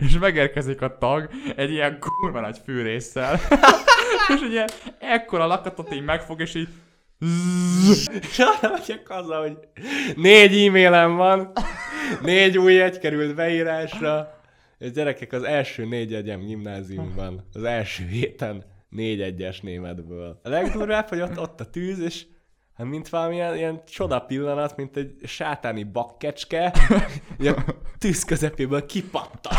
és megérkezik a tag egy ilyen kurva nagy fűrészsel, és ugye ekkora lakatot így megfog, és így És arra megyek azzal, hogy négy e-mailem van, négy új jegy került beírásra, és gyerekek, az első négy jegyem gimnáziumban, az első héten négy egyes németből. A legdurvább, hogy ott, ott a tűz, és hát mint valamilyen ilyen csoda pillanat, mint egy sátáni bakkecske, ilyen tűz közepéből kipattan.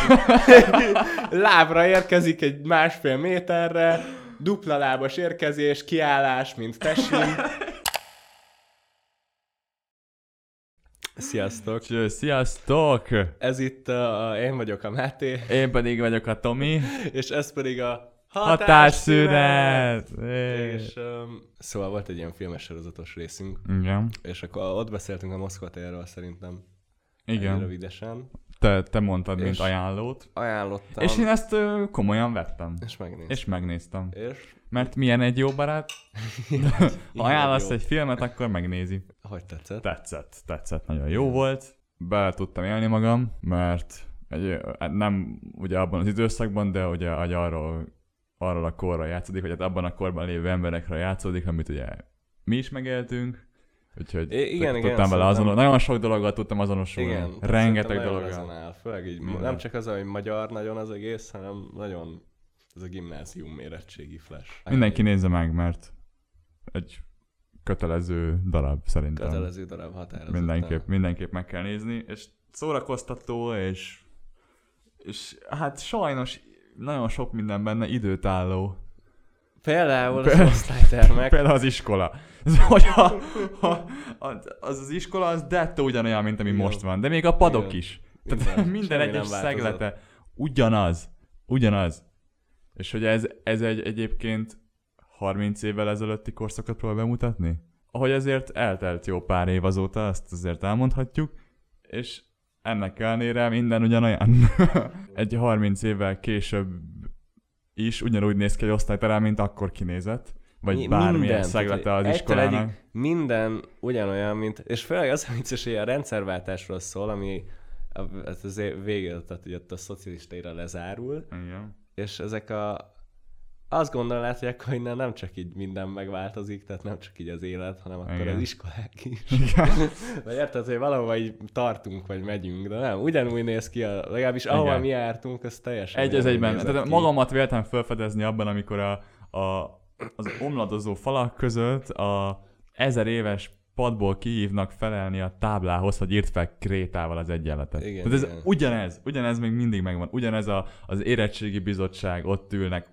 Lábra érkezik egy másfél méterre, dupla lábas érkezés, kiállás, mint tesim. Sziasztok! Sziasztok! Ez itt a, én vagyok a Máté, Én pedig vagyok a Tomi. és ez pedig a Hatásszünet! És um, szóval volt egy ilyen filmes sorozatos részünk, Igen. és akkor ott beszéltünk a Moszkva térről szerintem. Igen. Rövidesen. Te, te mondtad, mint És- ajánlót. Ajánlottam. És én ezt ö, komolyan vettem. És megnéztem. És megnéztem. És? Mert milyen egy jó barát? Ha ajánlasz jó. egy filmet, akkor megnézi. Hogy tetszett? Tetszett, tetszett, nagyon jó volt. Be tudtam élni magam, mert egy, nem ugye abban az időszakban, de ugye arról, arról a korra játszódik, hogy hát abban a korban lévő emberekre játszódik, amit ugye mi is megéltünk. Úgyhogy I- igen, tud- igen, tudtam vele azonos, nagyon sok dologgal tudtam azonosulni. Igen. Rengeteg dologgal. Főleg így, Minden. nem csak az, hogy magyar nagyon az egész, hanem nagyon ez a gimnázium mérettségi flash. Mindenki nézze meg, mert egy kötelező darab szerintem. Kötelező darab határozottan. Mindenképp, mindenképp meg kell nézni, és szórakoztató, és, és hát sajnos nagyon sok minden benne időtálló. Például az osztálytermek. Például az iskola. Ez, hogy a, a, az, az iskola az dettó ugyanolyan, mint ami Igen. most van, de még a padok Igen. is. Tehát Minden. minden Semmi egyes szeglete ugyanaz. Ugyanaz. És hogy ez, ez egy egyébként 30 évvel ezelőtti korszakot próbál bemutatni? Ahogy ezért eltelt jó pár év azóta, azt azért elmondhatjuk, és ennek ellenére minden ugyanolyan. egy 30 évvel később is ugyanúgy néz ki egy osztályterem, mint akkor kinézett. Vagy Mi- bármilyen minden, szeglete az iskolának. Minden ugyanolyan, mint... És főleg az, amit is, hogy a rendszerváltásról szól, ami az végén, tehát hogy ott a szocialista éra lezárul, Igen. és ezek a... Azt gondolnád, hogy akkor innen nem csak így minden megváltozik, tehát nem csak így az élet, hanem akkor Igen. az iskolák is. Igen. Vagy érted, hogy valahova így tartunk, vagy megyünk, de nem, ugyanúgy néz ki, a, legalábbis ahova Igen. mi jártunk, az teljesen Egy az egyben. Tehát ki. magamat véltem felfedezni abban, amikor a, a, az omladozó falak között a ezer éves padból kihívnak felelni a táblához, hogy írt fel krétával az egyenletet. Igen, Tehát ez igen. ugyanez, ugyanez még mindig megvan. Ugyanez a, az érettségi bizottság, ott ülnek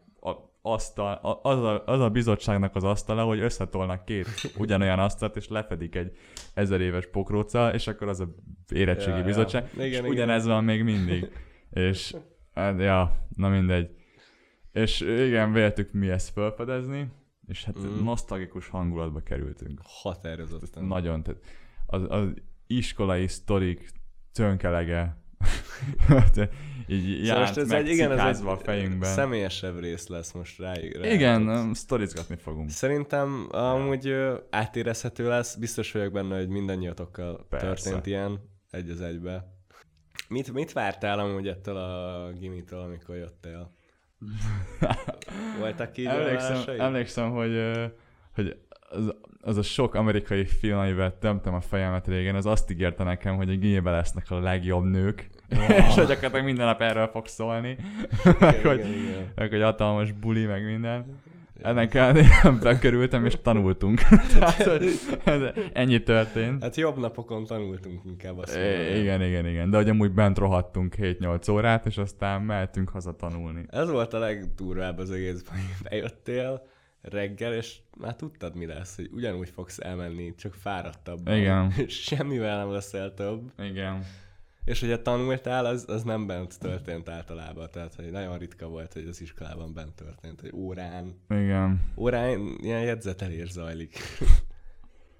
asztal, az, a, az a bizottságnak az asztala, hogy összetolnak két ugyanolyan asztalt, és lefedik egy ezer éves pokróccal, és akkor az a érettségi Ja, ja. bizottság. Igen, és igen. ugyanez van még mindig. és hát, ja, na mindegy. És igen, véltük mi ezt felfedezni, és hát Mm. nosztalgikus hangulatba kerültünk. Határozottan. Nagyon, tehát az, az iskolai sztorik csönkelege így Szóval járt most meg igen, ez egy a fejünkben. személyesebb rész lesz most rá. rá Igen, um, sztorizgatni fogunk. Szerintem amúgy ö, átérezhető lesz, biztos vagyok benne, hogy mindannyiatokkal Persze. történt ilyen, egy az egybe. Mit, mit vártál amúgy ettől a gimitől, amikor jöttél? Voltak Emlékszem, kívülásai? emlékszem, hogy, hogy az, az a sok amerikai film, amivel tömtem a fejemet régen, az azt ígérte nekem, hogy a gimiben lesznek a legjobb nők, és hogy gyakorlatilag minden nap erről fog szólni, meg, hogy, igen, igen. meg hogy hatalmas buli, meg minden. Ennek ellenére bekerültem, és tanultunk. Tehát, hogy ez, ennyi történt. Hát jobb napokon tanultunk inkább azt É, igen, igen, igen. De hogy amúgy bent rohadtunk 7-8 órát, és aztán mehetünk haza tanulni. Ez volt a legdurvább az egészben, hogy bejöttél reggel, és már tudtad mi lesz, hogy ugyanúgy fogsz elmenni, csak fáradtabb. Igen. Semmivel nem leszel több. Igen. És hogyha tanultál, az, az nem bent történt általában. Tehát, hogy nagyon ritka volt, hogy az iskolában bent történt, hogy órán, Igen. órán ilyen jegyzetelés zajlik.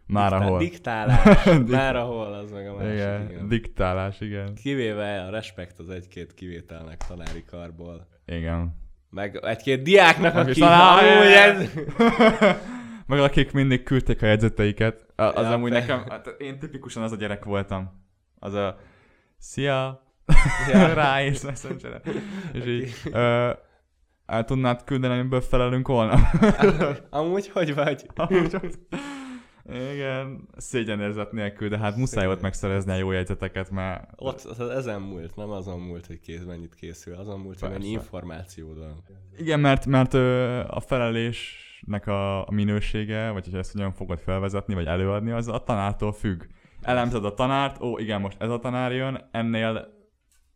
Már Diktá- ahol. Diktálás. Már ahol, az meg a másik. Igen. Igen. Diktálás, igen. Kivéve a respekt az egy-két kivételnek tanári karból. Igen. Meg egy-két diáknak, Aki amúgy ez... Meg akik mindig küldték a jegyzeteiket. A- Az Ja, amúgy nekem, hát én tipikusan az a gyerek voltam. Az a Szia, Ja. ráérsz eszemcsere. És így, ö, el tudnád küldeni, amiből felelünk volna? Amúgy hogy vagy? Amúgy Igen, szégyenérzet nélkül, de hát muszáj volt megszerezni a jó jegyzeteket, mert Ott az ezen múlt, nem azon múlt, hogy kész, mennyit készül, azon múlt, hogy mennyi Persze. információd van. Igen, mert, mert ö, a felelésnek a, a minősége, vagy hogy ezt hogyan fogod felvezetni, vagy előadni, az a tanártól függ. Elemzed a tanárt, ó, igen, most ez a tanár jön, ennél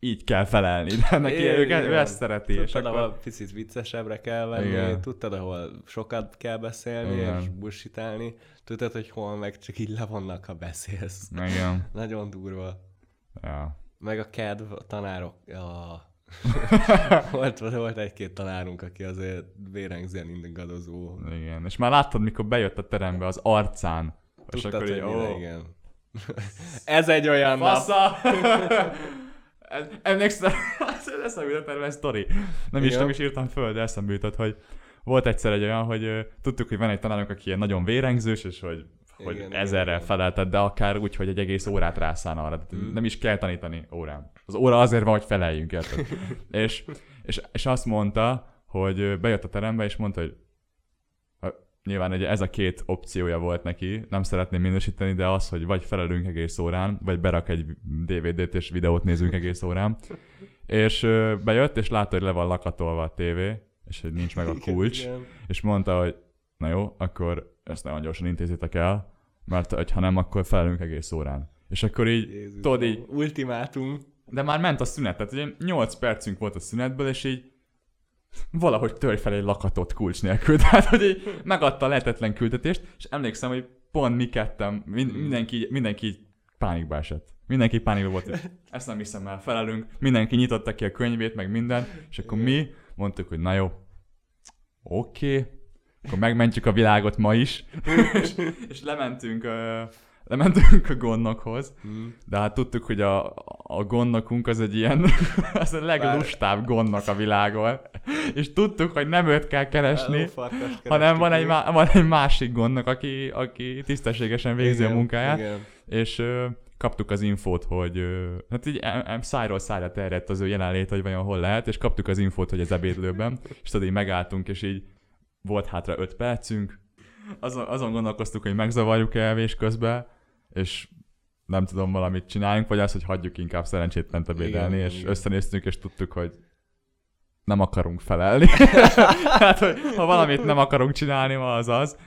így kell felelni. De neki Igen, ő, igen. ő ezt szereti. És Tudtad, akkor... ahol picit viccesebbre kell venni, Igen. tudtad, ahol sokat kell beszélni Igen. és bullshitálni, tudtad, hogy hol meg csak így levonnak, ha beszélsz. Igen. Nagyon durva. Ja. Meg a kedv, a tanárok, a... volt, volt egy-két tanárunk, aki azért vérengzen ingadozó. Igen. És már láttad, mikor bejött a terembe az arcán. és Tudtad, akkor hogy így, ó, igen. Ez egy olyan nap. Fasza! Ez- Emlékszel, eszembe jutott erről egy sztori. Nem is, nem is írtam föl, de eszembe jutott, hogy volt egyszer egy olyan, hogy ö, tudtuk, hogy van egy tanárunk, aki ilyen nagyon vérengzős, és hogy, hogy Igen, ezerrel igen. felelted, de akár úgy, hogy egy egész órát rászán arra. Mm. Nem is kell tanítani órán. Az óra azért van, hogy feleljünk, érted? és, és, és azt mondta, hogy bejött a terembe, és mondta, hogy nyilván ugye ez a két opciója volt neki, nem szeretném minősíteni, de az, hogy vagy felelünk egész órán, vagy berak egy DVD-t és videót nézünk egész órán. És bejött, és látta, hogy le van lakatolva a tévé, és hogy nincs meg a kulcs, Igen. és mondta, hogy na jó, akkor ezt nagyon gyorsan intézitek el, mert ha nem, akkor felelünk egész órán. És akkor így, Jézus, tudod így, Ultimátum. de már ment a szünet, tehát ugye 8 percünk volt a szünetből, és így valahogy törj fel egy lakatot kulcs nélkül. Tehát, hogy így megadta a lehetetlen küldetést, és emlékszem, hogy pont mi kettem, min- mindenki, mindenki így pánikba esett. Mindenki pánikba volt, ezt nem hiszem el, felelünk, mindenki nyitotta ki a könyvét, meg minden, és akkor mi mondtuk, hogy na jó, oké, okay, akkor megmentjük a világot ma is, és, és lementünk, ö, lementünk a gondnokhoz, Hm. de hát tudtuk, hogy a, a gondnokunk az egy ilyen, az a leglustább gondnok a világon, és tudtuk, hogy nem őt kell keresni, hanem van egy, má- van egy másik gondnok, aki, aki tisztességesen végzi Igen, a munkáját, Igen. és ö, kaptuk az infót, hogy ö, hát így em, em, szájról szájra terjedt az ő jelenlét, hogy vajon hol lehet, és kaptuk az infót, hogy az ebédlőben, és tudod, így megálltunk, és így volt hátra öt percünk, azon, azon gondolkoztuk, hogy megzavarjuk elvés közben, és nem tudom, valamit csináljunk, vagy az, hogy hagyjuk inkább szerencsétlent ebédelni, Igen, és igen. összenéztünk, és tudtuk, hogy nem akarunk felelni. hát, hogy ha valamit nem akarunk csinálni, ma az az,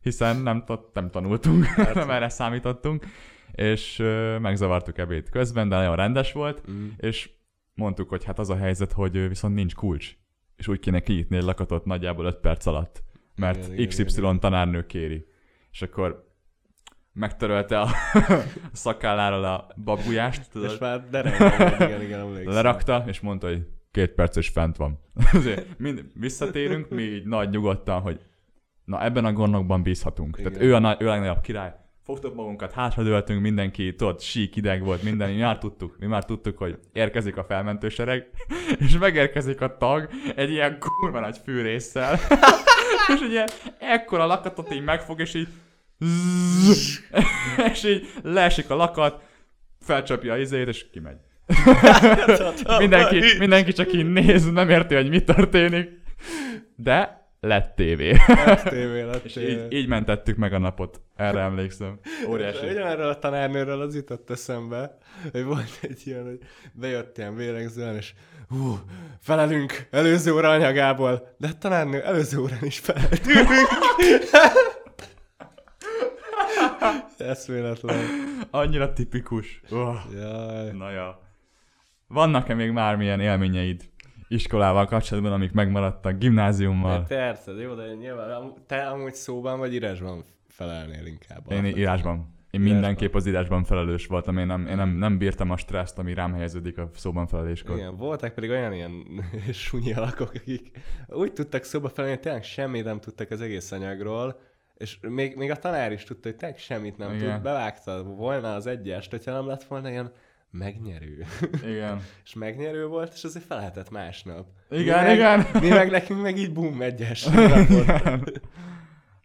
hiszen nem, nem tanultunk, nem erre számítottunk, és ö, megzavartuk ebéd közben, de nagyon rendes volt, Mm. és mondtuk, hogy hát az a helyzet, hogy viszont nincs kulcs, és úgy kéne kinyitni egy lakatot nagyjából 5 perc alatt, mert igen, XY igen. tanárnő kéri. És akkor megtörölte a szakálláról a babujást, És tudod, már derengem, igen, igen, emlékszem. lerakta, és mondta, hogy két perc és fent van. Azért mind visszatérünk, mi így nagy nyugodtan, hogy na ebben a gondokban bízhatunk. Igen. Tehát ő a, nagy, ő a legnagyobb király. Fogtuk magunkat, hátradőltünk, mindenki, tudod, sík, ideg volt, minden, mi már tudtuk, mi már tudtuk, hogy érkezik a felmentősereg, és megérkezik a tag egy ilyen kurva nagy fűrészsel, és ugye ekkora lakatot így megfog, és így zzz, és így leesik a lakat, felcsapja a izét, és kimegy. mindenki, mindenki csak így néz, nem érti, hogy mi történik. De lett tévé. Lett tévé, lett És tévé. így, így mentettük meg a napot. Erre emlékszem. Óriási. Ugyanerről a tanárnőről az jutott eszembe, hogy volt egy ilyen, hogy bejött ilyen vérengzően, és hú, felelünk előző óra anyagából, de tanárnő előző órán is feleltünk. Eszméletlen. Annyira tipikus. Oh, Jaj. na ja. Vannak-e még bármilyen élményeid iskolával kapcsolatban, amik megmaradtak gimnáziummal? De persze, jó, de nyilván te amúgy szóban vagy írásban felelnél inkább. Én írásban. Én Írásban. mindenképp az írásban felelős voltam. Én nem, én nem, nem bírtam a stresszt, ami rám helyeződik a szóban feleléskor. Igen, voltak pedig olyan ilyen sunyi alakok, akik úgy tudtak szóba felelni, hogy tényleg semmit nem tudtak az egész anyagról, és még, még a tanár is tudta, hogy tényleg semmit nem Igen. tud, bevágta volna az egyest, hogyha nem lett volna ilyen megnyerő. Igen. és megnyerő volt, és azért felhetett másnap. Igen, mi meg, igen. Mi meg nekünk meg így bum, egyes.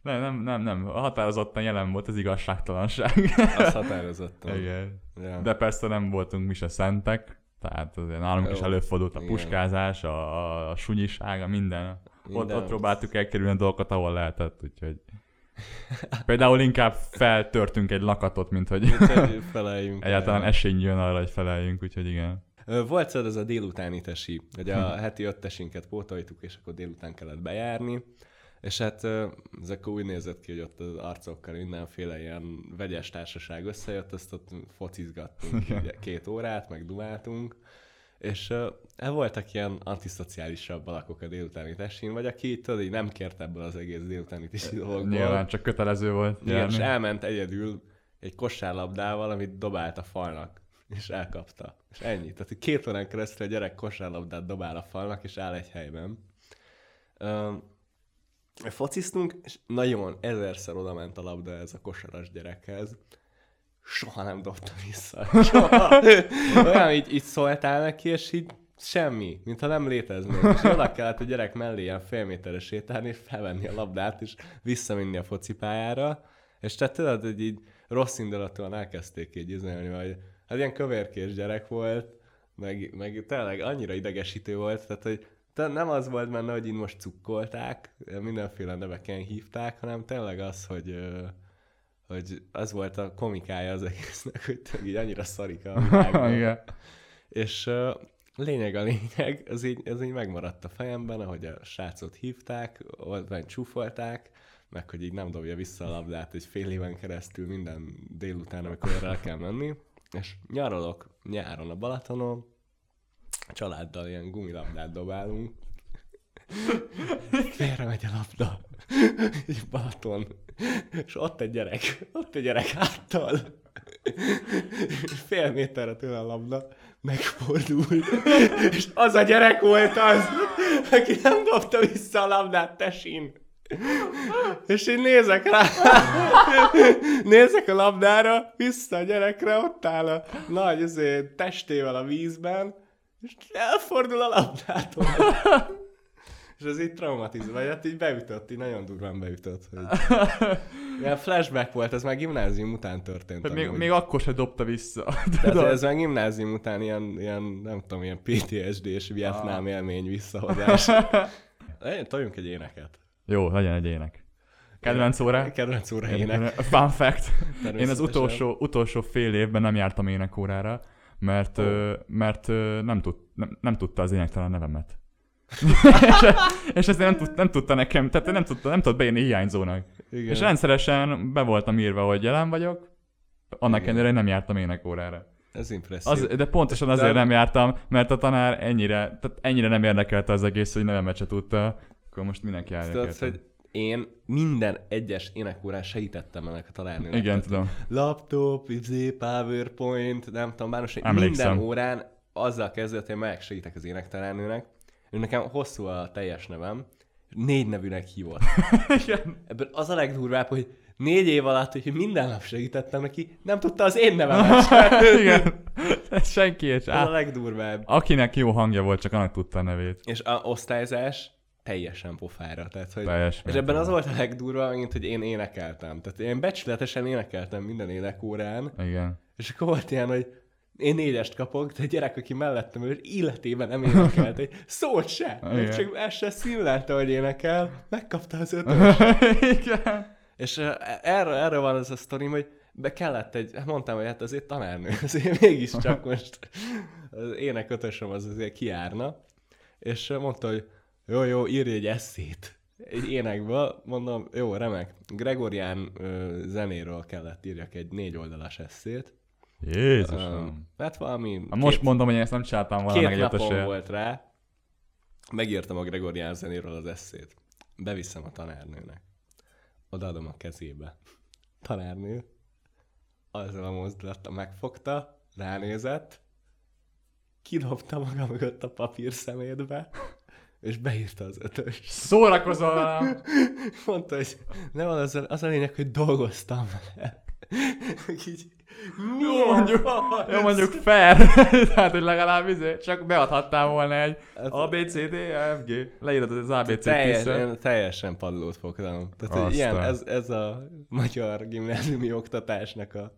Nem, nem, nem, nem. Határozottan jelen volt az igazságtalanság. Azt határozottan. Igen. Ja. De persze nem voltunk mi se szentek, Tehát azért nálunk is Jó. előfordult a Igen. puskázás, a, a sunyiság, a minden. Ott, Minden. ott próbáltuk elkerülni a dolgokat, ahol lehetett, úgyhogy... Például inkább feltörtünk egy lakatot, mint hogy feleljünk. egyáltalán esély jön arra, hogy feleljünk, úgyhogy igen. Volt szóval ez a délutáni tesi, hogy a heti öttesinket pótoltuk, és akkor délután kellett bejárni. És hát ez akkor úgy nézett ki, hogy ott az arcokkal mindenféle ilyen vegyes társaság összejött, azt ott focizgattunk ugye, két órát, meg dumáltunk. És uh, voltak ilyen antiszociálisabb alakok a délutáni tesin, vagy aki tudod, így nem kért ebből az egész délutáni tesi dolgokból. Nyilván csak kötelező volt Igen, és elment egyedül egy kosárlabdával, amit dobált a falnak, és elkapta. És ennyi. Tehát két órán keresztül a gyerek kosárlabdát dobál a falnak, és áll egy helyben. Um, fociztunk, és nagyon ezerszer oda ment a labda ez a kosaras gyerekhez. Soha nem dobta vissza. Soha. Olyan, így, így szóltál neki, és így semmi, mintha nem léteznék. És oda kellett a gyerek mellé ilyen fél méterre sétálni, és felvenni a labdát, és visszavinni a focipályára. És tehát tudod, hogy így rossz indulatúan elkezdték így üzenni, hogy hát ilyen kövérkés gyerek volt, meg, meg tényleg annyira idegesítő volt, tehát hogy te nem az volt benne, hogy így most cukkolták, mindenféle neveken hívták, hanem tényleg az, hogy, hogy az volt a komikája az egésznek, hogy így annyira szarik a világban. Igen. És uh, lényeg a lényeg, ez így, ez így megmaradt a fejemben, ahogy a srácot hívták, vagy csúfolták, meg hogy így nem dobja vissza a labdát egy fél éven keresztül minden délután, amikor erre el kell menni. És nyaralok nyáron a Balatonon, a családdal ilyen gumilabdát dobálunk. Félre megy a labda. Így Balaton. És ott egy gyerek, ott egy gyerek háttal. Fél méterre tőle a labda, megfordul. És az a gyerek volt az, aki nem dobta vissza a labdát tesin. És én nézek rá, nézek a labdára, vissza a gyerekre, ott áll a nagy azért, testével a vízben, és elfordul a labdától. És ez így traumatizál, hát így beütött, így nagyon durván beütött. Hogy... Ilyen flashback volt, ez már gimnázium után történt. Tehát még, még akkor se dobta vissza. Tehát ez már gimnázium után ilyen, ilyen nem tudom, ilyen PTSD és Vietnám élmény visszahozás. Toljunk egy éneket. Jó, legyen egy ének. Kedvenc órá? Kedvenc óra ének. Fun fact. Én az utolsó, utolsó fél évben nem jártam énekórára, mert, oh. mert nem, tud, nem, nem tudta az énektelen nevemet. és, és ezért nem, tud, nem tudta nekem, tehát nem tudta, nem tudta beírni hiányzónak. Igen. És rendszeresen be voltam írva, hogy jelen vagyok, annak Igen. ellenére, nem jártam énekórára. Ez impresszív. Az, de pontosan azért nem jártam, mert a tanár ennyire, tehát ennyire nem érdekelte az egész, hogy nevemet se tudta, akkor most mindenki állja hogy én minden egyes énekórán segítettem ennek a tanárnőnek. Igen, tudom. Laptop, izé, PowerPoint, nem tudom, már most minden órán azzal kezdett, hogy megsegítek az énektanárnőnek. Ő nekem hosszú a teljes nevem, négy nevűnek hívott. Igen. Ebből az a legdurvább, hogy négy év alatt, hogy minden nap segítettem neki, nem tudta az én nevemet. Igen. Ez senki és Ez a legdurvább. Akinek jó hangja volt, csak annak tudta a nevét. És a osztályzás teljesen pofára. Tehát, hogy Teljes és ebben az volt a legdurvább, mint hogy én énekeltem. Tehát én becsületesen énekeltem minden énekórán, Igen. és akkor volt ilyen, hogy én négyest kapok, de a gyerek, aki mellettem ül, életében nem énekelt, egy szót se. Igen. Csak el se színlelte, hogy énekel, megkapta az ötös. Igen. És erre, erre van az a sztorim, hogy be kellett egy, mondtam, hogy hát azért tanárnő, azért mégiscsak most az ének ötösöm az azért kiárna, és mondta, hogy jó, jó, írj egy eszét egy énekből, mondom, jó, remek. Gregorián uh, zenéről kellett írjak egy négy oldalas eszét. Jézusom. hát valami... Ha most mondom, hogy én ezt nem csináltam volna meg Két egy napom volt rá, megírtam a Gregorián zenéről az eszét. Beviszem a tanárnőnek. Odaadom a kezébe. Tanárnő azzal a mozdulattal megfogta, ránézett, kidobta maga mögött a papír szemétbe, és beírta az ötös. Szórakozol velem? Mondta, hogy nem az a, az a lényeg, hogy dolgoztam vele. Így Jó, mondjuk, jó, mondjuk fair. Tehát, hogy legalább izé, csak beadhattál volna egy A, B, C, D, E. Leírod az ABC Teljes, tízszer. én teljesen padlót fogtam. Tehát, ilyen, ez, ez a magyar gimnáziumi oktatásnak a,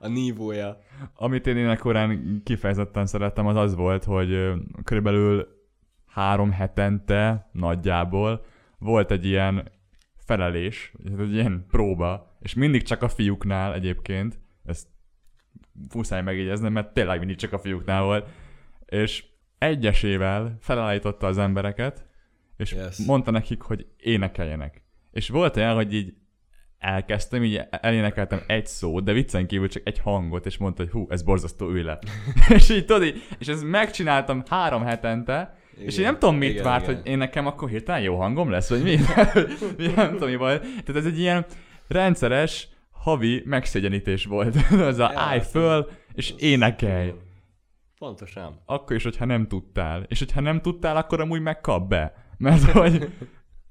a nívója. Amit én énekkorán kifejezetten szerettem, az az volt, hogy körülbelül három hetente nagyjából volt egy ilyen felelés, egy ilyen próba, és mindig csak a fiúknál egyébként, muszáj megjegyeznem, mert tényleg mindig csak a fiúknál volt, és egyesével felállította az embereket, és Yes. mondta nekik, hogy énekeljenek. És volt olyan, hogy így elkezdtem, így elénekeltem egy szót, de viccen kívül csak egy hangot, és mondta, hogy hú, ez borzasztó, ülj le. és így tudod, így- és ezt megcsináltam három hetente, igen, és én nem tudom, mit igen, várt, igen. hogy én nekem akkor hirtelen jó hangom lesz, vagy mi? mi nem tudom, mi volt. Tehát ez egy ilyen rendszeres, havi megszégyenítés volt. az a állj ez- föl, és énekelj. Pontosan. Akkor is, hogyha nem tudtál. És hogyha nem tudtál, akkor amúgy megkap be. Mert hogy,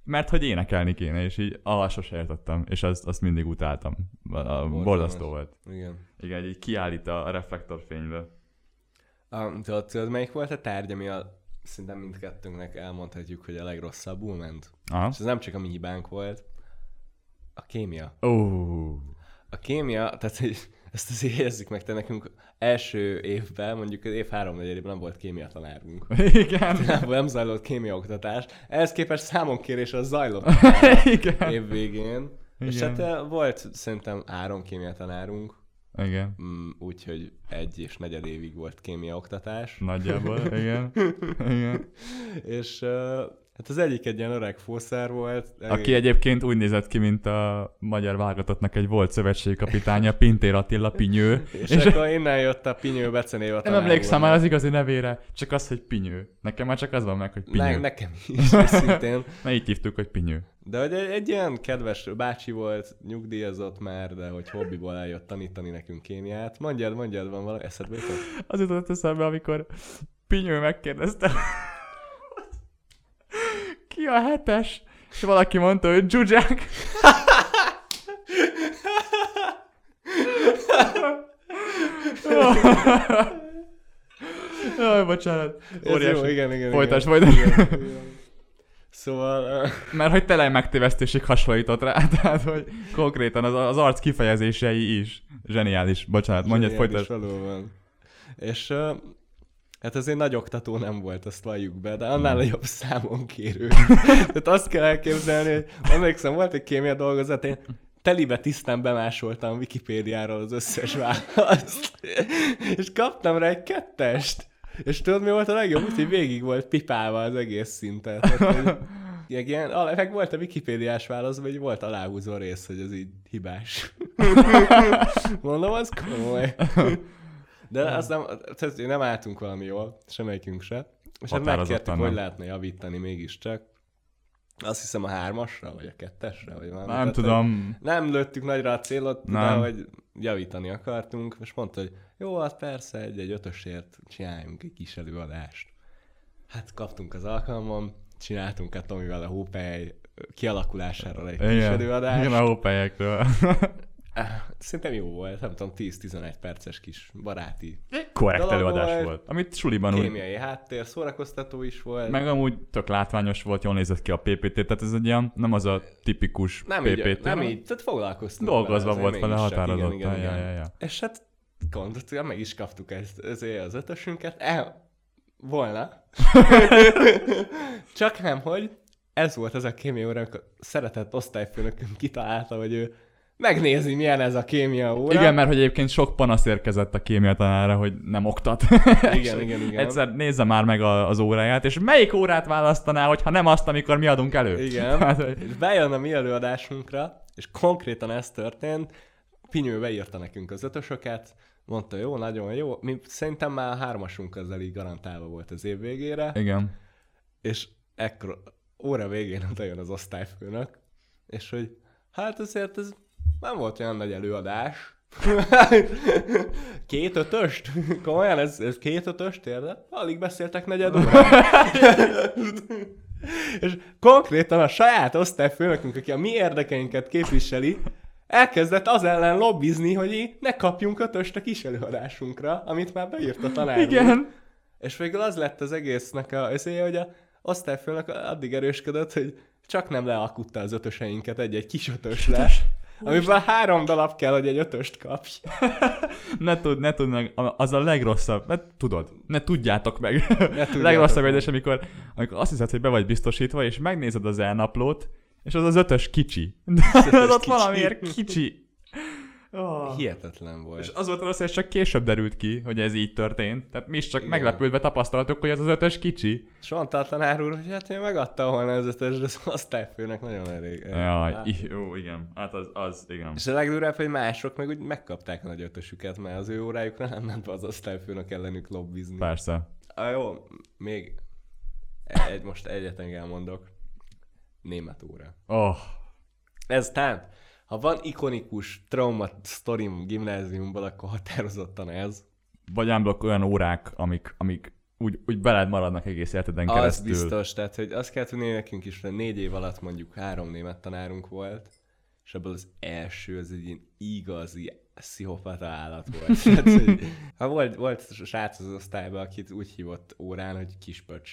mert hogy énekelni kéne, és így ah, sose értettem. És azt, azt mindig utáltam. A- borzasztó volt. Igen. Igen, így kiállít a reflektorfénybe. Um, tudod, tudod, melyik volt a tárgy, ami a, szinte mindkettőnknek elmondhatjuk, hogy a legrosszabbul ment? Aha. És ez nem csak a mi hibánk volt, a kémia. Ó. A kémia, tehát hogy ezt azért jegyezzük meg, te nekünk első évben, mondjuk az év három negyedében nem volt kémia tanárunk. Igen. Nem, nem zajlott kémia oktatás. Ehhez képest számonkérés az zajlott Igen. év végén. És Igen. hát eh, volt szerintem három kémia tanárunk, Igen. mm, úgyhogy egy és negyed évig volt kémia oktatás. Nagyjából, igen. igen. És uh, hát az egyik egy ilyen öreg fószár volt. Aki egyébként úgy nézett ki, mint a magyar válogatottnak egy volt szövetségkapitánya, Pintér Attila Pinyő. És, és akkor innen jött a Pinyő becenév Nem emlékszem már az igazi nevére, csak az, hogy Pinyő. Nekem már csak az van meg, hogy Pinyő. Ne, Ne, nekem is, őszintén. ne így hívtuk, hogy Pinyő. De hogy egy, egy ilyen kedves bácsi volt, nyugdíjazott már, de hogy hobbiból eljött tanítani nekünk kémiát. Mondjad, mondjad, van valami eszedbe jutott? Az jutott eszembe, amikor Pinyő megkérdezte, ki a hetes? És valaki mondta, hogy Zsuzsák. Jaj, bocsánat. Óriási. jó, igen, igen. Folytasd, igen. Igen, igen. Szóval... Uh, Mert hogy tele megtévesztésig hasonlított rá, tehát hogy konkrétan az, az arc kifejezései is. Zseniális, bocsánat, mondjad, folytasd. valóban. És uh, hát azért nagy oktató nem volt, azt valljuk be, de annál Hmm. jobb számon kérő. Tehát azt kell elképzelni, hogy emlékszem, volt egy kémia dolgozat, én telibe tisztán bemásoltam Wikipédiáról az összes választ, és kaptam rá egy kettest. És tudod, mi volt a legjobb? Úgyhogy végig volt pipálva az egész szintet. Tehát, hogy Ilyen, meg volt a Wikipédiás válasz, vagy volt aláhúzó rész, hogy ez így hibás. Mondom, az komoly. De azt nem, tehát nem álltunk valami jól, semmelyikünk se. És hát megkértük, hogy lehetne javítani mégiscsak. Azt hiszem a hármasra, vagy a kettesre, vagy valami. Nem Tehát, tudom. Nem lőttük nagyra a célot, de hogy javítani akartunk, és mondta, hogy jó, hát persze, egy-egy ötösért csináljunk egy kis előadást. Hát kaptunk az alkalmon, csináltunk a Tomival a hópely kialakulásáról egy kis előadást. igen, a hópelyekről. Szerintem jó volt, nem tudom, 10-11 perces kis baráti Korrekt előadás volt. volt. Amit suliban úgy kémiai háttér, szórakoztató is volt. Meg amúgy tök látványos volt, jól nézett ki a PPT, tehát ez egy ilyen, nem az a tipikus nem PPT. így, nem így, tehát foglalkoztunk Dolgozva vele, volt vele határozottan. Igen, igen, Ja, igen. ja, ja. És hát gondoltuk, meg is kaptuk ezt, ezért az ötösünket. El, volna. Csak nem, hogy ez volt az a kémia óra, amikor szeretett osztályfőnökünk kitalálta, hogy ő megnézi, milyen ez a kémia óra. Igen, mert hogy egyébként sok panasz érkezett a kémia tanára, hogy nem oktat. igen, igen, igen. Egyszer nézze már meg a, az óráját, és melyik órát választaná, hogyha nem azt, amikor mi adunk elő? Igen. Hát, hogy- És bejön a mi előadásunkra, és konkrétan ez történt. Pinyő beírta nekünk az ötösöket, mondta, jó, nagyon jó. Mi szerintem már a hármasunk az elég garantálva volt az év végére, Igen. és ekkor óra végén oda jön az osztályfőnök, és hogy hát azért ez nem volt olyan nagy előadás. két ötöst? Komolyan, ez, ez két ötöst érde? Alig beszéltek negyed órát. És konkrétan a saját osztályfőnökünk, aki a mi érdekeinket képviseli, elkezdett az ellen lobbizni, hogy ne kapjunk ötöst a kis előadásunkra, amit már beírt a tanár úr. Igen. És végül az lett az egésznek a összéje, hogy a osztályfőnök addig erősködött, hogy csak nem leakutta az ötöseinket egy-egy kis ötösre, amiben három darab kell, hogy egy ötöst kapj. Ne tud, ne tud meg, az a legrosszabb, ne tudod, ne tudjátok meg. tudjátok legrosszabb érzés, amikor, amikor azt hiszed, hogy be vagy biztosítva, és megnézed az elnaplót, és az az ötös kicsi. De az ott kicsi. valamiért kicsi. Oh. Hihetetlen volt. És az volt rossz, hogy csak később derült ki, hogy ez így történt. Tehát mi is csak Igen. meglepődve tapasztaltuk, hogy az az ötös kicsi. A tanár úr, hogy hát én megadtam volna az ötös, de az osztályfőnek nagyon elég. Jaj, Hát. jó, igen. Hát az, az igen. És a legdurvább, hogy mások meg úgy megkapták a nagy ötösüket, mert az ő órájukra nem ment be az osztályfőnök ellenük lobbizni. Persze. Ah, jó, még egy, most egyet engem mondok. Német óra. Oh, Ez tehát, ha van ikonikus trauma sztorim gimnáziumból, akkor határozottan ez. vagy ámblok olyan órák, amik, amik úgy, úgy beled maradnak egész életeden Az keresztül. biztos, tehát hogy azt kell tudni, nekünk is hogy négy év alatt mondjuk három német tanárunk volt, és ebből az első az egy ilyen igazi pszichopata állat volt. Tehát, hogy, ha volt, volt srác az osztályban, akit úgy hívott órán, hogy kispöcs.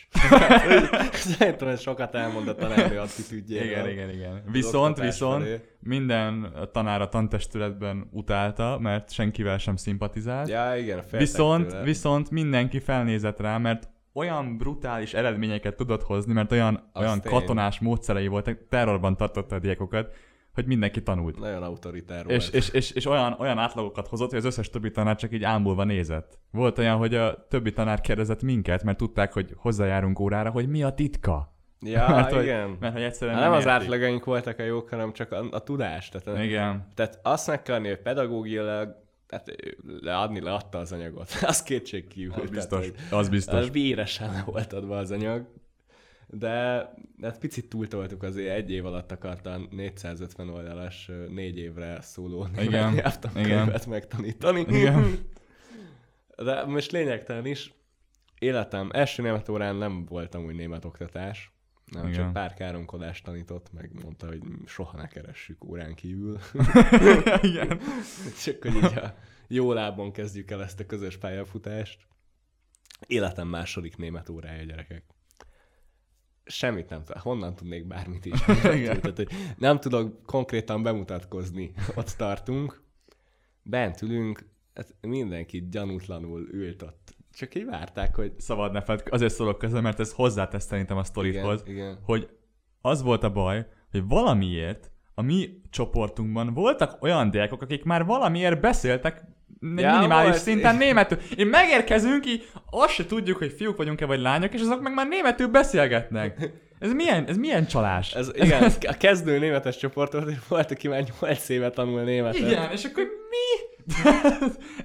Szerintem ez sokat elmond a tanárnő attitűdjéről. Igen, igen, igen. Viszont, viszont felé. minden tanár a tantestületben utálta, mert senkivel sem szimpatizált. Ja, igen, féltek viszont, viszont mindenki felnézett rá, mert olyan brutális eredményeket tudott hozni, mert olyan, olyan katonás módszerei voltak, terrorban tartotta a diákokat, hogy mindenki tanult. Nagyon autoritár volt. És, és, és, és olyan, olyan átlagokat hozott, hogy az összes többi tanár csak így ámulva nézett. Volt olyan, hogy a többi tanár kérdezett minket, mert tudták, hogy hozzájárunk órára, hogy mi a titka. Ja, mert, hogy, igen. mert hogy egyszerűen Hát nem az értik. átlagaink voltak a jók, hanem csak a, a tudás. Tehát, Igen. tehát azt meg kell adni, hogy pedagógiailag tehát leadni leadta az anyagot. Az kétségkívül. Az Tehát, biztos. hogy Az biztos. az véresen le volt adva az anyag. De, hát picit túltoltuk azért, egy év alatt akarta 450 oldalas, négy évre szóló Igen, nyelvtankönyvet megtanítani. Igen. De most lényegtelen is, életem első német órán nem voltam úgy német oktatás, nem, Igen. csak pár káromkodást tanított, meg mondta, hogy soha ne keressük órán kívül. Igen. csak hogy így a jó lábon kezdjük el ezt a közös pályafutást. Életem második német órája, gyerekek. Semmit nem tudom. Honnan tudnék bármit is. Tehát, hogy nem tudok konkrétan bemutatkozni. Ott tartunk. Bent ülünk, hát mindenki gyanútlanul ült ott. Csak így várták, hogy Szabad ne fed, azért szólok közben, mert ez hozzátesz szerintem a igen. hogy az volt a baj, hogy valamiért a mi csoportunkban voltak olyan diákok, akik már valamiért beszéltek Ja, minimális volt. szinten németül. Én megérkezünk, így azt se tudjuk, hogy fiúk vagyunk-e vagy lányok, és azok meg már németül beszélgetnek. Ez milyen, ez milyen csalás? Ez, igen, ez a kezdő németes csoport volt, aki már 8 éve tanul németet. Igen, és akkor mi?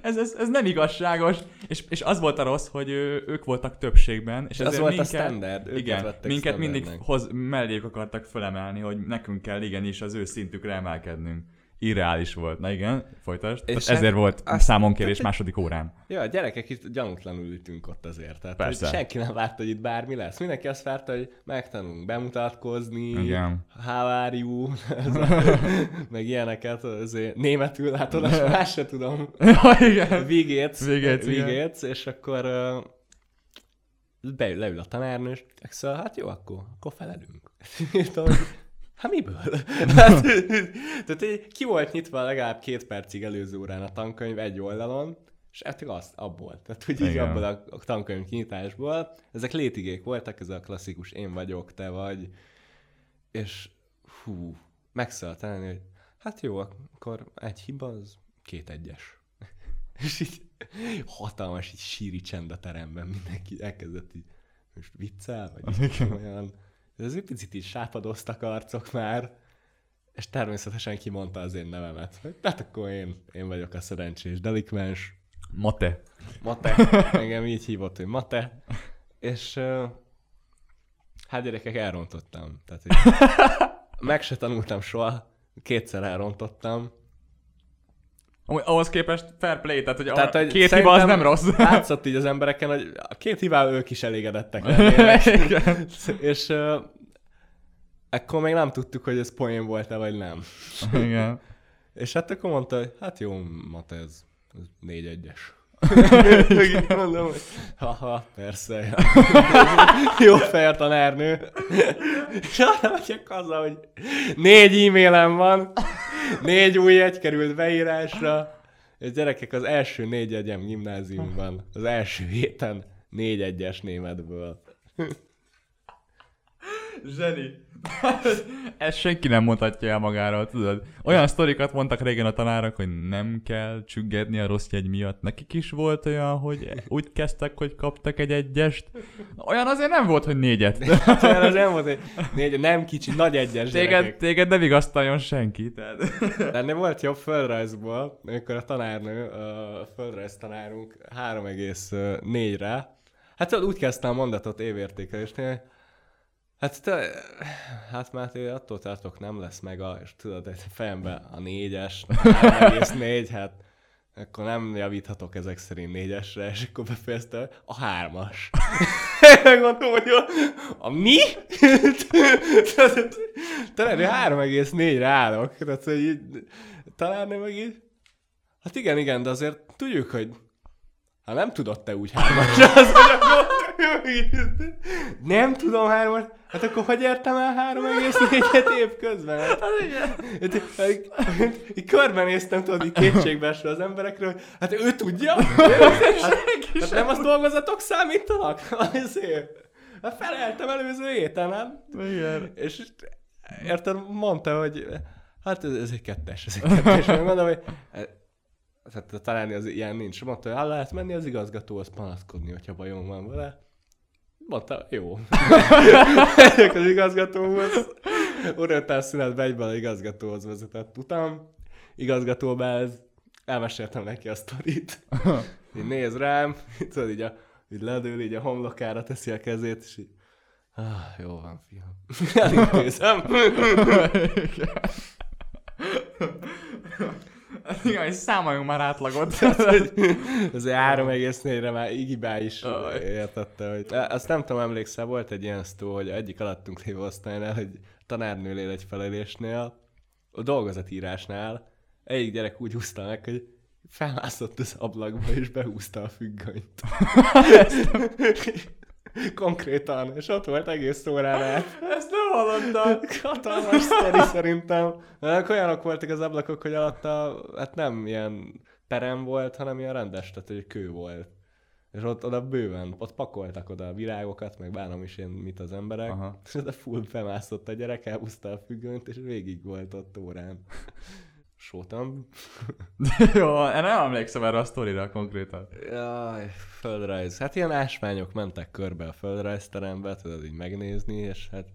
ez, ez, ez nem igazságos. És, és az volt a rossz, hogy ő, ők voltak többségben. És Az ezért volt a minket, standard, őket Igen, minket mindig hoz, melléjük akartak fölemelni, hogy nekünk kell igenis az ő szintükre emelkednünk. Irreális volt. Na igen, folytasd. És És hát ezért volt azt- számonkérés második órán. Ja, a gyerekek itt gyanútlanul ültünk ott azért. Tehát Persze. Senki nem várta, hogy itt bármi lesz. Mindenki azt várta, hogy megtanulunk bemutatkozni, Igen. how are you, meg ilyeneket, azért németül látod, azt más se tudom. Ja, igen. Vigétsz, igen. vigétsz, és akkor beül, leül a tanárnő, és szóval, hát jó, akkor, akkor felelünk. Hát miből? hát, tehát ki volt nyitva legalább két percig előző órán a tankönyv egy oldalon, és hát azt abból. Tehát hogy így Igen. abból a, a tankönyv kinyitásból. Ezek létigék voltak, ez a klasszikus én vagyok, te vagy. És hú, megszállt elni, hogy hát jó, akkor egy hiba az két egyes. És így hatalmas, így síri csend a teremben, mindenki elkezdett így, most viccel, vagy olyan. Ez egy picit is sápadoztak arcok már, és természetesen kimondta az én nevemet. Hogy, Hát akkor én, én vagyok a szerencsés delikvens. Mate. Mate. Engem így hívott, hogy Mate. És hát gyerekek, elrontottam. Tehát, meg se tanultam soha. Kétszer elrontottam. Amúgy Ahhoz képest fair play, tehát hogy, Tehát, hogy két hiba az nem rossz. Látszott így az embereken, hogy a két hibával ők is elégedettek lennének. Igen. És uh, ekkor még nem tudtuk, hogy ez poén volt-e, vagy nem. Igen. És hát akkor mondta, hogy hát jó, Mate, ez, ez négy egyes. Mondom, hogy haha, persze. Jó fel tanárnő. És arra megyek haza, hogy négy e-mailem van, négy új egy került beírásra, és gyerekek, az első négy egyem gimnáziumban, az első héten négy egyes németből. Zseni. Ezt senki nem mondhatja el magáról, tudod? Olyan sztorikat mondtak régen a tanárok, hogy nem kell csüggedni a rossz jegy miatt. Nekik is volt olyan, hogy úgy kezdtek, hogy kaptak egy egyest. Olyan azért nem volt, hogy négyet. Olyan az nem volt, hogy négy, nem kicsi, nagy egyes Téged, gyerekek. téged nem vigasztaljon senki. Tehát... Ennél volt jobb földrajzból, amikor a tanárnő, a földrajz tanárunk 3,4-re, hát tudod, úgy kezdte a mondatot évértékelésnél, Hát te, hát Máté, attól tartok nem lesz meg a, és tudod, egy fejembe a négyes, 3,4, hát akkor nem javíthatok ezek szerint négyesre, és akkor befejezte a hármas. Megmondom, hogy a, a mi? Talán 3,4-re állok. Tehát, hogy így, talán meg így. Hát igen, igen, de azért tudjuk, hogy ha nem tudod te úgy hármasra, az, akkor... Nem tudom hármas, hát akkor hogy értem el 3,4-et év közben? Hát, hát, így, így körbenéztem, tudod, így kétségbeesve az emberekről, hogy hát ő tudja? Hát, hát nem azt dolgozatok számítanak? Azért. Hát feleltem előző héten, hát. Igen. És érted, mondta, hogy hát ez, ez egy kettes, ez egy kettes. Mondom, hogy tehát találni az ilyen nincs. Mondta, hogy el lehet menni az igazgatóhoz panaszkodni, hogyha bajom van vele. Mondta, jó. Megyek az igazgatóhoz. Uröltál szünetbe egyben az igazgatóhoz vezetett utam. Igazgatóba ez elmeséltem neki a sztorit. Így néz rám, tudod, így, a, így ledől, így a homlokára teszi a kezét, és így, ah, jó van, fiam. Elintézem. Igen, hogy számoljunk már átlagot. Ez 3,4-re már Igibá is értette, hogy... Azt nem tudom, emlékszel, volt egy ilyen sztó, hogy egyik alattunk lévő osztálynál, hogy tanárnőlél egy felelésnél, a dolgozatírásnál egyik gyerek úgy húzta meg, hogy felmászott az ablakba, és behúzta a függönyt. Konkrétan, és ott volt egész órán át. Ezt nem hallottam. Hatalmas sztori szerintem. Mert olyanok voltak az ablakok, hogy alatta, hát nem ilyen perem volt, hanem ilyen rendes, tehát egy kő volt. És ott oda bőven, ott pakoltak oda a virágokat, meg bánom is én mit az emberek. Aha. És oda full bemászott a gyerek, elhúzta a függönyt, és végig volt ott órán. Sótam. Jó, én nem emlékszem erre a sztorira konkrétan. Jaj, földrajz. Hát ilyen ásványok mentek körbe a földrajzterembe, tudod így megnézni, és hát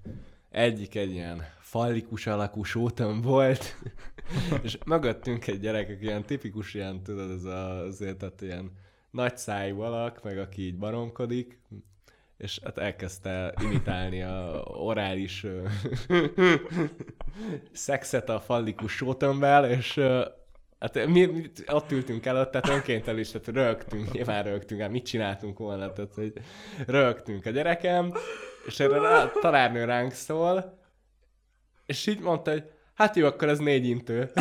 egyik egy ilyen fallikus alakú sótam volt, és mögöttünk egy gyerek, aki ilyen tipikus ilyen, tudod, ez a, azért, tehát ilyen nagy szájú alak, meg aki így baromkodik, és hát elkezdte imitálni a orális szexet a fallikus sótömbel, és hát mi, mi, ott ültünk előtt, tehát önkéntel is, tehát rögtünk, nyilván rögtünk, hát mit csináltunk volna, tehát hogy rögtünk a gyerekem, és erre rá, tanárnő ránk szól, és így mondta, hogy hát jó, akkor ez négy intő.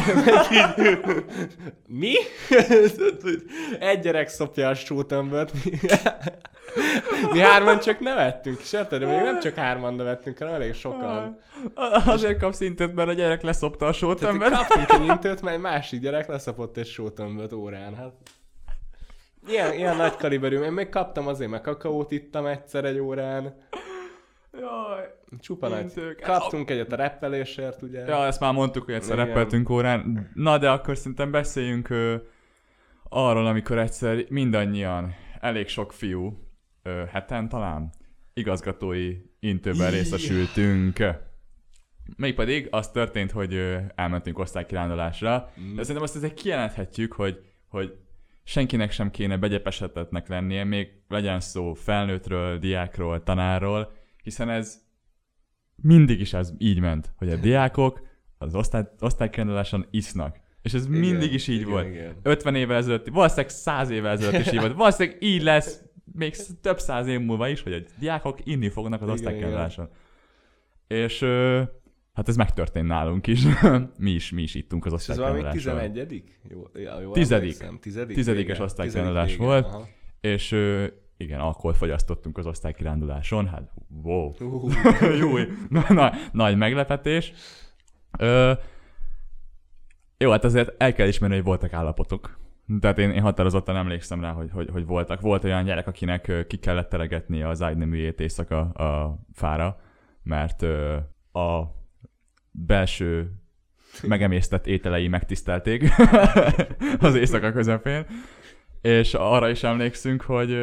Mi? Egy gyerek szopja a sótömböt. Mi hárman csak nevettünk, és érted? Még nem csak hárman nevettünk, hanem elég sokan. Azért kapsz intőt, mert a gyerek leszopta a sótömbet. kaptunk egy intőt, mert egy másik gyerek leszapott egy sótömböt órán. Hát. Ilyen, ilyen nagy kaliberű. Én még kaptam azért, mert kakaót ittam egyszer egy órán. Jaj. Csupa nagy. Kaptunk egyet a reppelésért, ugye? Ja, ezt már mondtuk, hogy egyszer Igen. reppeltünk órán. Na, de akkor szerintem beszéljünk ö, arról, amikor egyszer mindannyian, elég sok fiú, ö, heten talán, igazgatói intőben részesültünk. Mégpedig az történt, hogy ö, elmentünk osztálykirándulásra, Mm. de szerintem azt azért kijelenthetjük, hogy, hogy senkinek sem kéne begyepesedetnek lennie, még legyen szó felnőttről, diákról, tanárról, hiszen ez mindig is ez így ment, hogy a diákok az osztály, osztálykiránduláson isznak. És ez Igen, mindig is így igen, volt. igen. 50 évvel ezelőtt, valószínűleg 100 évvel ezelőtt is így volt. Valószínűleg így lesz még több száz év múlva is, hogy a diákok inni fognak az Igen, osztálykiránduláson. És Hát ez megtörtént nálunk is. mi is, mi is ittunk az És ez valami osztálykiránduláson. 11 Jó, jó Tizedik. emlékszem. Tizedik? Tizedikes vége, volt. aha. És igen, alkoholt fogyasztottunk az osztálykiránduláson. Hát, wow. Jó, na, na, nagy meglepetés. Ö, jó, hát azért el kell ismerni, hogy voltak állapotok. Tehát én, én határozottan emlékszem rá, hogy, hogy, hogy voltak. Volt olyan gyerek, akinek ki kellett teregetni az ágyneműjét éjszaka a fára, mert a belső megemésztett ételei megtisztelték az éjszaka közepén. És arra is emlékszünk, hogy,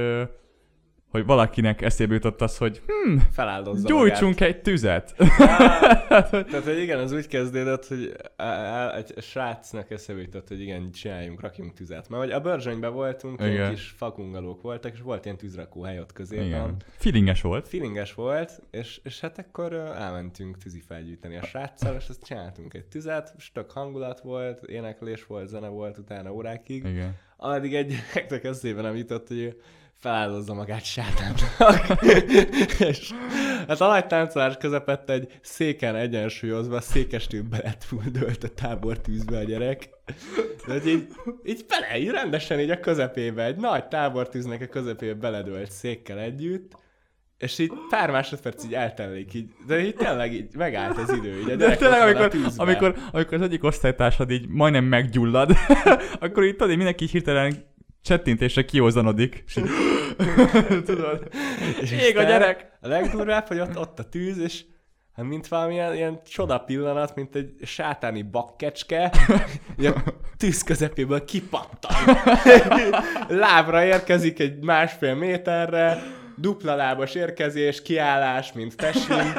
hogy valakinek eszébe jutott az, hogy hm, feláldozza Gyújtsunk egy tüzet! magát. Tehát, hogy igen, az úgy kezdődött, hogy á- á- egy srácnak eszébe jutott, hogy igen, csináljunk, rakjunk tüzet. Mert hogy a Börzsönyben voltunk, Igen. kis fakungalók voltak, és volt ilyen tűzrakóhely ott középen. Igen. Feelinges volt. Feelinges volt, és, és hát akkor elmentünk tűzi felgyűjteni a sráccal, és azt csináltunk egy tüzet, és tök hangulat volt, éneklés volt, zene volt utána órákig. Igen. Addig egy eszébe nem jutott, hogy feláldozza magát sátánnak. és hát a nagy táncolás közepette egy széken egyensúlyozva, székestőbe lett fulldölt a tábor tűzbe a gyerek. De hogy így, így bele, így rendesen így a közepébe, egy nagy tábortűznek a közepébe beledölt székkel együtt, és így pár másodperc így eltellik, így, de így tényleg így megállt az idő. Így a De tényleg, amikor, amikor, amikor az egyik osztálytársad így majdnem meggyullad, akkor itt tudod, mindenki hirtelen csettintésre kiózanodik. És így, tudod, És ég a gyerek! A legdurvább, hogy ott, ott a tűz, és hát mint valamilyen ilyen csoda pillanat, mint egy sátáni bakkecske, a tűz közepéből kipattan. Lábra érkezik egy másfél méterre, dupla lábas érkezés, kiállás, mint tesin.